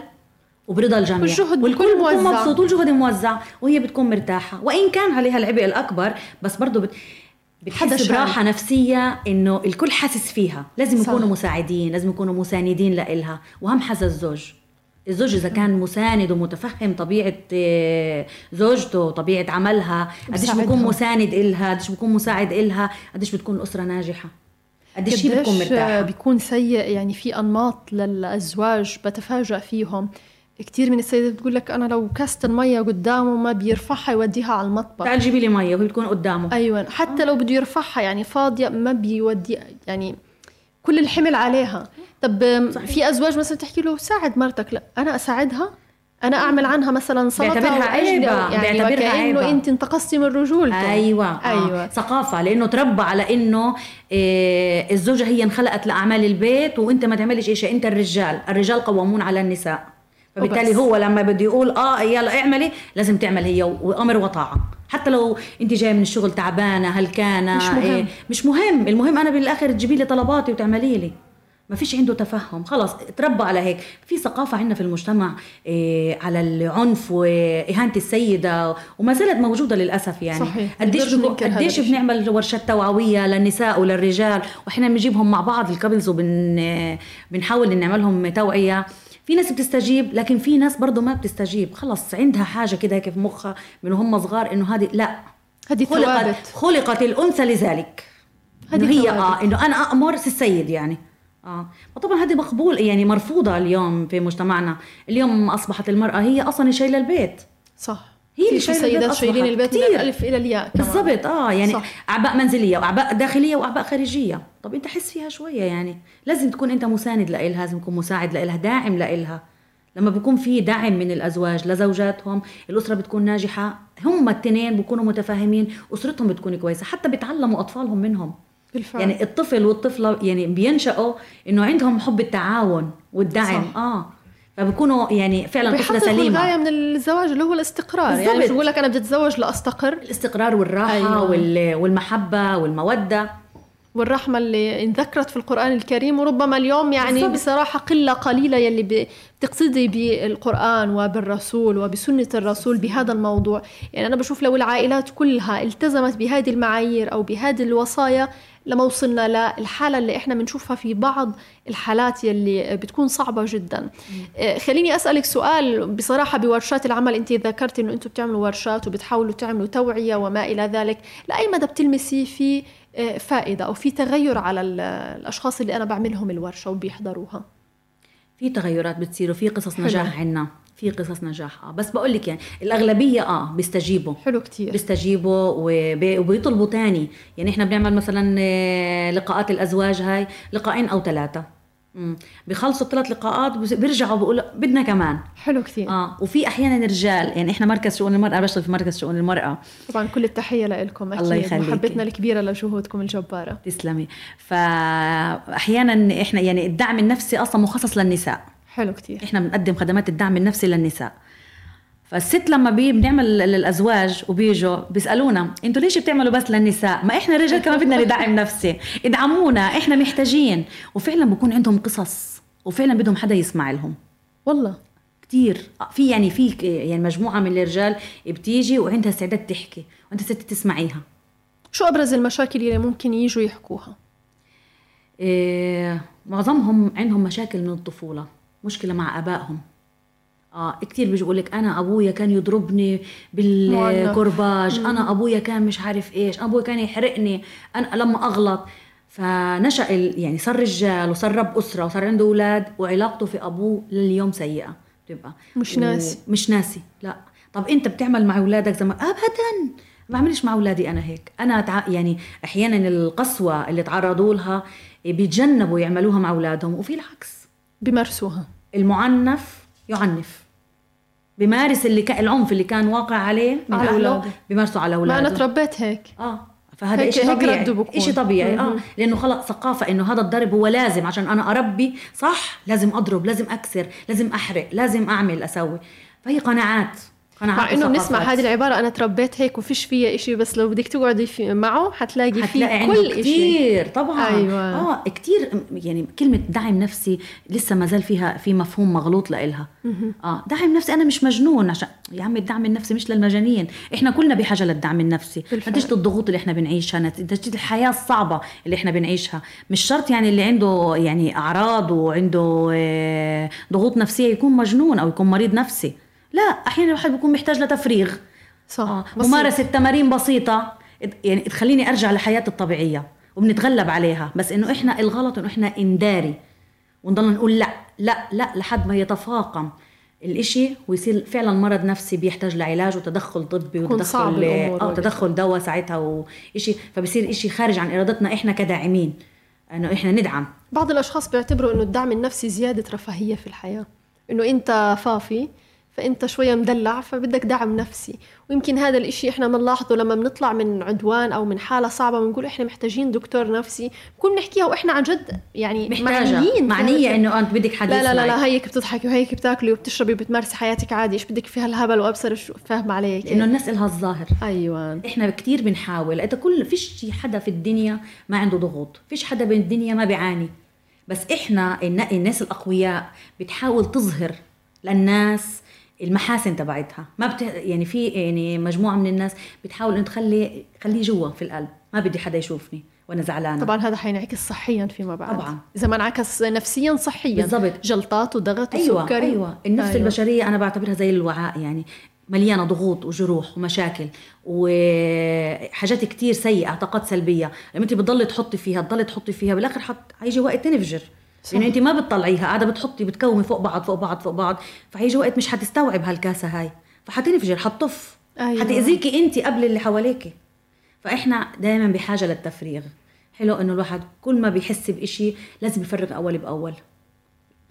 وبرضا الجميع والجهد والكل بيكون. مبسوط والجهد موزع وهي بتكون مرتاحة وإن كان عليها العبء الأكبر بس برضه بت... بتحس. براحة نفسية إنه الكل حاسس فيها لازم صح. يكونوا مساعدين لازم يكونوا مساندين لإلها واهم حاجة الزوج الزوج إذا كان مساند ومتفهم طبيعة آه، زوجته طبيعه عملها قديش. بيكون مساند إلها؟ قديش بيكون مساعد إلها؟ قديش بتكون الاسره ناجحة؟ قديش هي بتكون مرتاحة؟ بيكون سيء؟ يعني في أنماط للأزواج بتفاجأ فيهم. كثير من السيدات بتقول لك أنا لو كاسه المية قدامه ما بيرفعها يوديها على المطبخ. تعال جيبي لي مية وهي بتكون قدامه. أيوه. حتى لو بده يرفعها يعني فاضية ما بيودي يعني كل الحمل عليها. طب صحيح. في أزواج مثلا تحكي له ساعد مرتك لا أنا أساعدها أنا أعمل عنها مثلا سلطه بيعتبرها أو- يعني بيعتبرها عيبة. أنت انتقصتي من رجولته أيوه آه. أيوه ثقافة لأنه تربى على إنه إيه الزوجة هي انخلقت لأعمال البيت وأنت ما تعملش شيء أنت الرجال الرجال قوامون على النساء فبالتالي وبس. هو لما بده يقول آه يلا اعملي لازم تعمل هي وأمر وطاعة حتى لو أنت جاية من الشغل تعبانة هلكانة مش مهم. إيه مش مهم المهم أنا بالآخر تجيبي لي طلباتي وتعملي لي ما فيش عنده تفهم. خلاص تربى على هيك. في ثقافة عندنا في المجتمع إيه على العنف وإهانة السيدة وما زالت موجودة للأسف يعني. صحيح. قديش قديش. بنعمل ورشات توعوية للنساء وللرجال؟ وإحنا بنجيبهم مع بعض ال couples وبن بنحاول إن نعملهم توعية. في ناس بتستجيب لكن في ناس برضه ما بتستجيب. خلص عندها حاجة كده هيك في مخها من هم صغار إنه هذه لا. هذه خلقت خلقت الأنثى لذلك. هذه هي. آه إنه أنا أمر سي السيد يعني. آه. وطبعا هذه مقبول يعني مرفوضة اليوم في مجتمعنا. اليوم أصبحت المرأة هي أصلا شايلة البيت. صح. هي اللي في شايلة البيت شايلين. البيت من كتير. الالف إلى الياء. بالضبط آه. يعني صح. أعباء منزلية وأعباء داخلية وأعباء خارجية. طب أنت حس فيها شوية يعني. لازم تكون أنت مساند لها لازم تكون مساعد لها داعم لها لما بيكون في دعم من الأزواج لزوجاتهم الأسرة بتكون ناجحة هم التنين بيكونوا متفاهمين أسرتهم بتكون كويسة حتى بيتعلموا أطفالهم منهم. بالفعل يعني الطفل والطفلة يعني بينشأوا إنه عندهم حب التعاون والدعم صح. آه فبيكونوا يعني فعلا طفلة سليمة الغاية من الزواج اللي هو الاستقرار يعني بالضبط. مش بقول لك أنا بدي أتزوج لأستقر الاستقرار والراحة أيوة. أيوة. وال- والمحبة والمودة والرحمة اللي انذكرت في القرآن الكريم وربما اليوم يعني بالضبط. بصراحة قلة قليلة يلي ب- بتقتدي بالقرآن وبالرسول وبسنة الرسول بهذا الموضوع يعني أنا بشوف لو العائلات كلها التزمت بهذه المعايير أو بهذه الوصايا لما وصلنا للحالة اللي إحنا بنشوفها في بعض الحالات يلي بتكون صعبة جدا. آه، خليني أسألك سؤال بصراحة بورشات العمل. أنت ذكرت أنه أنتم بتعملوا ورشات وبتحاولوا تعملوا توعية وما إلى ذلك. لأي مدى بتلمسي في آه، فائدة أو في تغير على ال- الأشخاص اللي أنا بعملهم الورشة وبيحضروها؟ في تغيرات بتصير وفي قصص. نجاح عنا. في قصص نجاح آه بس بقول لك يعني الأغلبية آه بيستجيبوا. حلو كتير. بيستجيبوا وبي- وبيطلبوا تاني. يعني إحنا بنعمل مثلا آه، لقاءات الأزواج هاي لقاءين أو ثلاثة. مم. بيخلصوا الثلاث لقاءات بيرجعوا بيقولوا بدنا كمان. حلو كتير. آه وفي أحيانا رجال يعني إحنا مركز شؤون المرأة بشتغل في مركز شؤون المرأة. طبعا كل التحية لكم الله يخليكي. محبتنا الكبيرة لجهودكم الجبارة. تسلمي. فاحيانا إحنا يعني الدعم النفسي أصلا مخصص للنساء. حلو كتير. إحنا بنقدم خدمات الدعم النفسي للنساء. فالست لما بي بنعمل للأزواج وبيجوا بيسألونا أنتوا ليش بتعملوا بس للنساء؟ ما إحنا الرجال كمان بدنا ندعم نفسي. ادعمونا إحنا محتاجين. وفعلا بكون عندهم قصص وفعلا بدهم حدا يسمع لهم. والله. كتير. في يعني في يعني مجموعة من الرجال بتيجي وعندها استعداد تحكي وأنت ست تسمعيها. شو أبرز المشاكل اللي ممكن يجوا يحكوها؟ إيه معظمهم عندهم مشاكل من الطفولة. مشكلة مع أبائهم. آه كتير بيجوا لك أنا أبويا كان يضربني بالكرباج أنا أبويا كان مش عارف إيش أبويا كان يحرقني أنا لما أغلط فنشأ يعني صار رجال وصار رب أسرة وصار عنده أولاد وعلاقته في أبوه لليوم سيئة. بتبقى مش ناسي. مش ناسي. لا. طب أنت بتعمل مع أولادك زي ما ابدا. ما بعملش مع أولادي أنا هيك. أنا تع... يعني أحيانا القسوة اللي تعرضوا لها بيتجنبوا يعملوها مع أولادهم وفي العكس. بمارسوها. المعنف يعنف. بمارس اللي كان العنف اللي كان واقع عليه من على اهله. بيمارسوا على ما أولاده. أنا تربيت هيك. آه. فهذا هيك- شيء هيك طبيعي. شيء طبيعي. آه. لأنه خلق ثقافة إنه هذا الضرب هو لازم. عشان أنا أربي صح لازم أضرب لازم أكسر لازم أحرق لازم أعمل أسوي. فهي قناعات. مع إنه بنسمع. هذه العبارة أنا تربيت هيك وفيش فيها إشي بس لو بدك تقعدي في معه حتلاقي فيه كل كتير طبعا. أيوة. آه كتير يعني كلمة دعم نفسي لسه ما زال فيها في مفهوم مغلوط لإلها. آه دعم نفسي أنا مش مجنون عشان يا عم الدعم النفسي مش للمجانين. إحنا كلنا بحاجة للدعم النفسي. نتيجه الضغوط اللي إحنا بنعيشها؟ نتيجه الحياة الصعبة اللي إحنا بنعيشها. مش شرط يعني اللي عنده يعني أعراض وعنده آه، ضغوط نفسية يكون مجنون أو يكون مريض نفسي. لا أحيانا الواحد بيكون محتاج لتفريغ صح آه. بسيط. ممارسة تمارين بسيطة يعني تخليني أرجع لحياتي الطبيعية وبنتغلب عليها بس إنه إحنا الغلط إنه إحنا نداري ونضل نقول لا لا لا لحد ما يتفاقم الإشي ويصير فعلا مرض نفسي بيحتاج لعلاج وتدخل طبي وتدخل آه. تدخل دواء ساعتها وإشي فبصير إشي خارج عن إرادتنا إحنا كداعمين إنه إحنا ندعم بعض الأشخاص بيعتبروا إنه الدعم النفسي زيادة رفاهية في الحياة إنه أنت فافي فأنت شوية مدلع فبدك دعم نفسي. ويمكن هذا الإشي إحنا بنلاحظه لما بنطلع من عدوان أو من حالة صعبة بنقول إحنا محتاجين دكتور نفسي. بنكون بنحكيها وإحنا عن جد يعني محتاجة معنيين. معنية إنه أنت بدك حد لا لا لا. لا هيك بتضحكي وهيك بتاكلي وبتشربي وبتمارسي حياتك عادي. إيش بدك في هالهبل وأبصر شو فاهم عليك؟ لأنه الناس إلها الظاهر. أيوه. إحنا كتير بنحاول. انت كل فيش حدا في الدنيا ما عنده ضغوط. فيش حدا بالدنيا ما بيعاني. بس إحنا النا- الناس الأقوياء بتحاول تظهر للناس المحاسن تبعتها ما بت... يعني في يعني مجموعة من الناس بتحاول إنه تخلي خليه جوا في القلب ما بدي حدا يشوفني وأنا زعلانة طبعا هذا حينعكس صحيا فيما بعد طبعاً. إذا ما انعكس نفسيا صحيا بالضبط. جلطات وضغط أيوه وسكري أيوه النفس أيوة. أيوة. البشرية أنا بعتبرها زي الوعاء يعني مليانة ضغوط وجروح ومشاكل وحاجات كتير سيئة طاقات سلبية لما أنت بتضلي تحطي فيها تضلي تحطي فيها بالآخر حط هيجي وقت تنفجر. لأنه انت ما بتطلعيها قاعدة بتحطي بتكومي فوق بعض فوق بعض فوق بعض. فهيجي وقت مش حتستوعب هالكاسة هاي. فحتنفجر حتطف. أيوة. حتأذيكي انت قبل اللي حواليكي. فإحنا دائما بحاجة للتفريغ. حلو إنه الواحد كل ما بيحس بإشي لازم يفرغ أول بأول.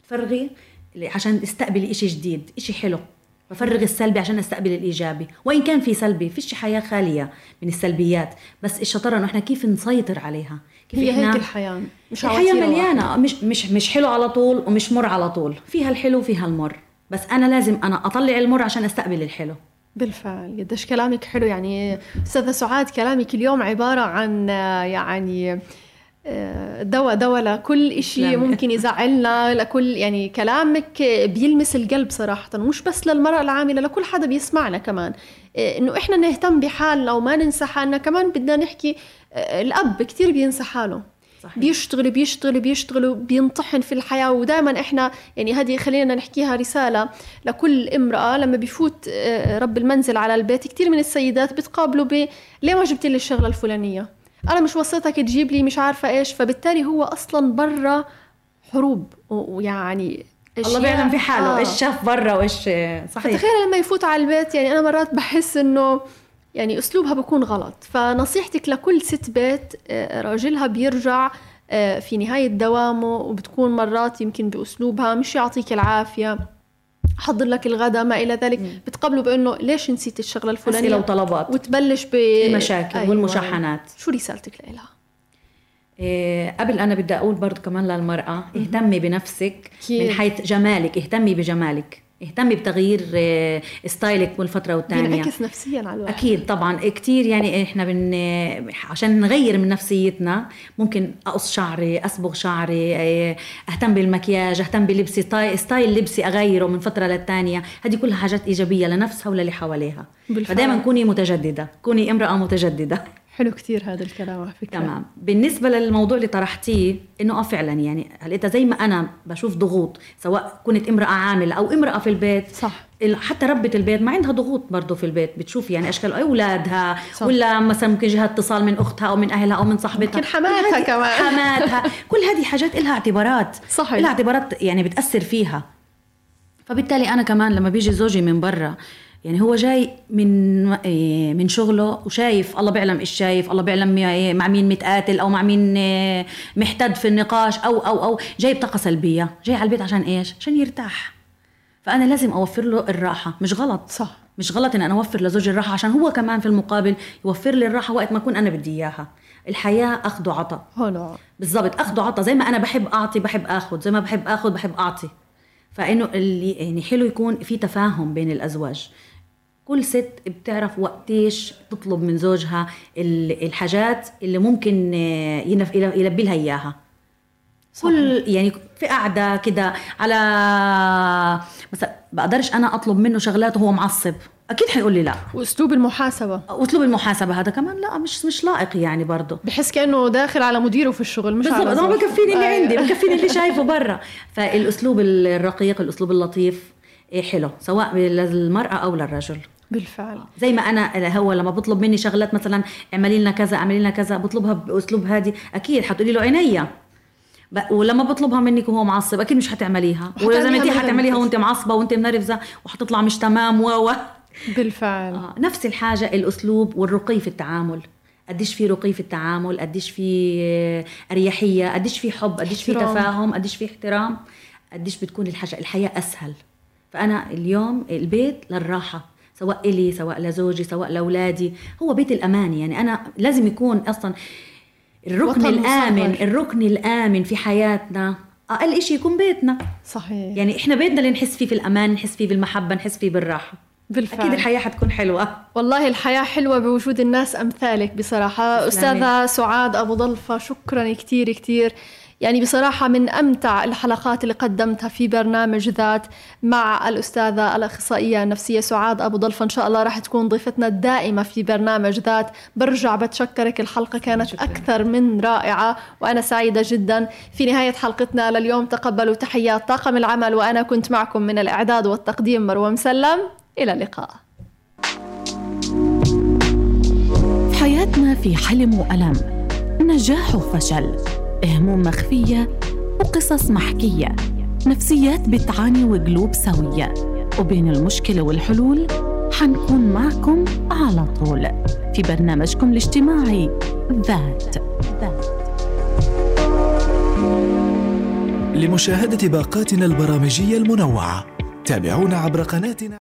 تفرغي عشان تستقبلي إشي جديد إشي حلو. بفرغ السلبي عشان أستقبل الإيجابي. وإن كان في سلبي فيش حياة خالية من السلبيات. بس الشطارة إنه إحنا كيف نسيطر عليها؟ هي هيك الحياة. مش الحياة مليانة. مش مش مش حلو على طول ومش مر على طول. فيها الحلو وفيها المر بس أنا لازم أنا أطلع المر عشان أستقبل الحلو. بالفعل. قديش كلامك حلو. يعني أستاذة سعاد كلامك اليوم عبارة عن يعني دواء دواء لكل إشي تسلمي. ممكن يزعلنا لكل يعني كلامك بيلمس القلب صراحة مش بس للمرأة العاملة لكل حدا بيسمعنا كمان إنه إحنا نهتم بحالنا وما ننسى حالنا كمان بدنا نحكي آه، الأب كتير بينسى حاله صحيح. بيشتغل بيشتغل بيشتغل بينطحن في الحياة ودائما إحنا يعني هذه خلينا نحكيها رسالة لكل امرأة لما بيفوت آه، رب المنزل على البيت كثير من السيدات بتقابله ب ليه ما جبت لي الشغلة الفلانية أنا مش وصيتك تجيب لي مش عارفة إيش فبالتالي هو أصلا برا حروب. ويعني الله بيعلم في حاله آه. إيش شاف برا وإيش صحيح. فتخيل لما يفوت على البيت يعني أنا مرات بحس إنه يعني أسلوبها بكون غلط. فنصيحتك لكل ست بيت آه، راجلها بيرجع آه، في نهاية دوامه وبتكون مرات يمكن بأسلوبها مش يعطيك العافية. حضر لك الغداء ما إلى ذلك. بتقبله بأنه ليش نسيت الشغلة أسئلة الفلانية وطلبات. وتبلش ب المشاكل أيوة. والمشاحنات. شو رسالتك لها؟ إيه، قبل أنا بدي أقول برضه كمان للمرأة اهتمي بنفسك. من حيث جمالك اهتمي بجمالك. اهتمي بتغيير إيه، ستايلك من فتره والتانية. بينعكس نفسيا على الواحد. أكيد طبعا. كتير يعني إحنا بن عشان نغير من نفسيتنا ممكن أقص شعري أصبغ شعري إيه، أهتم بالمكياج أهتم بلبسي ستايل, لبسي أغيره من فترة للتانية. هذه كلها حاجات إيجابية لنفسها وللي حواليها. فدائما كوني متجددة. كوني امرأة متجددة. حلو كثير هذا الكلام على فكرة. تمام. بالنسبة للموضوع اللي طرحتيه إنه آه فعلا يعني هل أنت زي ما أنا بشوف ضغوط سواء كنت امرأة عاملة أو امرأة في البيت صح. حتى ربة البيت ما عندها ضغوط برضه في البيت بتشوف يعني أشكال أولادها صح. ولا مثلا ممكن جهة اتصال من أختها أو من أهلها أو من صاحبتها. ممكن حماتها كمان. حماتها. كل هذه حاجات لها اعتبارات. صحيح. لها اعتبارات يعني بتأثر فيها. فبالتالي أنا كمان لما بيجي زوجي من برا يعني هو جاي من إيه، من شغله وشايف الله بيعلم إيش شايف الله بيعلم إيه، مع مين متقاتل أو مع مين إيه، محتد في النقاش أو أو أو. جاي بطاقه سلبية جاي على البيت عشان إيش؟ عشان يرتاح. فأنا لازم أوفر له الراحة مش غلط. صح. مش غلط إن أنا أوفر لزوجي الراحة عشان هو كمان في المقابل يوفر لي الراحة وقت ما أكون أنا بدي إياها. الحياة أخذ وعطاء. بالضبط. أخذ وعطاء. زي ما أنا بحب أعطي بحب آخذ. زي ما بحب آخذ بحب أعطي. فإنه اللي يعني حلو يكون في تفاهم بين الأزواج. كل ست بتعرف وقتيش تطلب من زوجها ال- الحاجات اللي ممكن آه، ينف- يلبي لها إياها. كل يعني في قعده كده على مثلا بقدرش أنا أطلب منه شغلات وهو معصب. أكيد حيقول لي لا. وأسلوب المحاسبة. اسلوب المحاسبة هذا كمان لا مش مش لائق يعني برضه. بحس كأنه داخل على مديره في الشغل مش بالضبط ما. بكفيني اللي. عندي بكفيني اللي شايفه برا. فالأسلوب الرقيق الأسلوب اللطيف إيه حلو سواء للمرأة أو للرجل. بالفعل. زي ما أنا هو لما بطلب مني شغلات مثلا اعملي لنا كذا اعملي لنا كذا بطلبها بأسلوب هادي أكيد حتقولي له عينيا. ولما بطلبها منك وهو معصب أكيد مش حتعمليها. وحتعمليها واذا انت حتعمليها وأنت معصبة وأنت منرفزة وحتطلع مش تمام و بالفعل. آه، نفس الحاجة الأسلوب والرقي في التعامل. قديش في رقي في التعامل قديش في أريحية قديش في حب قديش في. تفاهم قديش في احترام قديش بتكون الحاجة الحياة أسهل. فأنا اليوم البيت للراحة سواء إلي سواء لزوجي سواء لأولادي. هو بيت الأمان يعني أنا لازم يكون أصلا الركن الآمن مصبر. الركن الآمن في حياتنا. أقل إشي يكون بيتنا. صحيح. يعني إحنا بيتنا اللي نحس فيه في الأمان نحس فيه بالمحبة نحس فيه بالراحة. بالفعل. أكيد الحياة حتكون حلوة. والله الحياة حلوة بوجود الناس أمثالك بصراحة. أستاذة سعاد أبو ضلفة شكرا كتير كتير. يعني بصراحة من أمتع الحلقات اللي قدمتها في برنامج ذات مع الأستاذة الأخصائية النفسية سعاد أبو ضلفة إن شاء الله راح تكون ضيفتنا الدائمة في برنامج ذات. برجع بتشكرك الحلقة كانت شكرا. أكثر من رائعة وأنا سعيدة جدا. في نهاية حلقتنا لليوم تقبلوا تحيات طاقم العمل وأنا كنت معكم من الإعداد والتقديم مروة مسلم. إلى اللقاء. في حياتنا في حلم وألم نجاح وفشل. هموم مخفية وقصص محكية نفسيات بتعاني وقلوب سوية. وبين المشكلة والحلول حنكون معكم على طول في برنامجكم الاجتماعي ذات ذات. لمشاهدة باقاتنا البرامجية المنوعة تابعونا عبر قناتنا.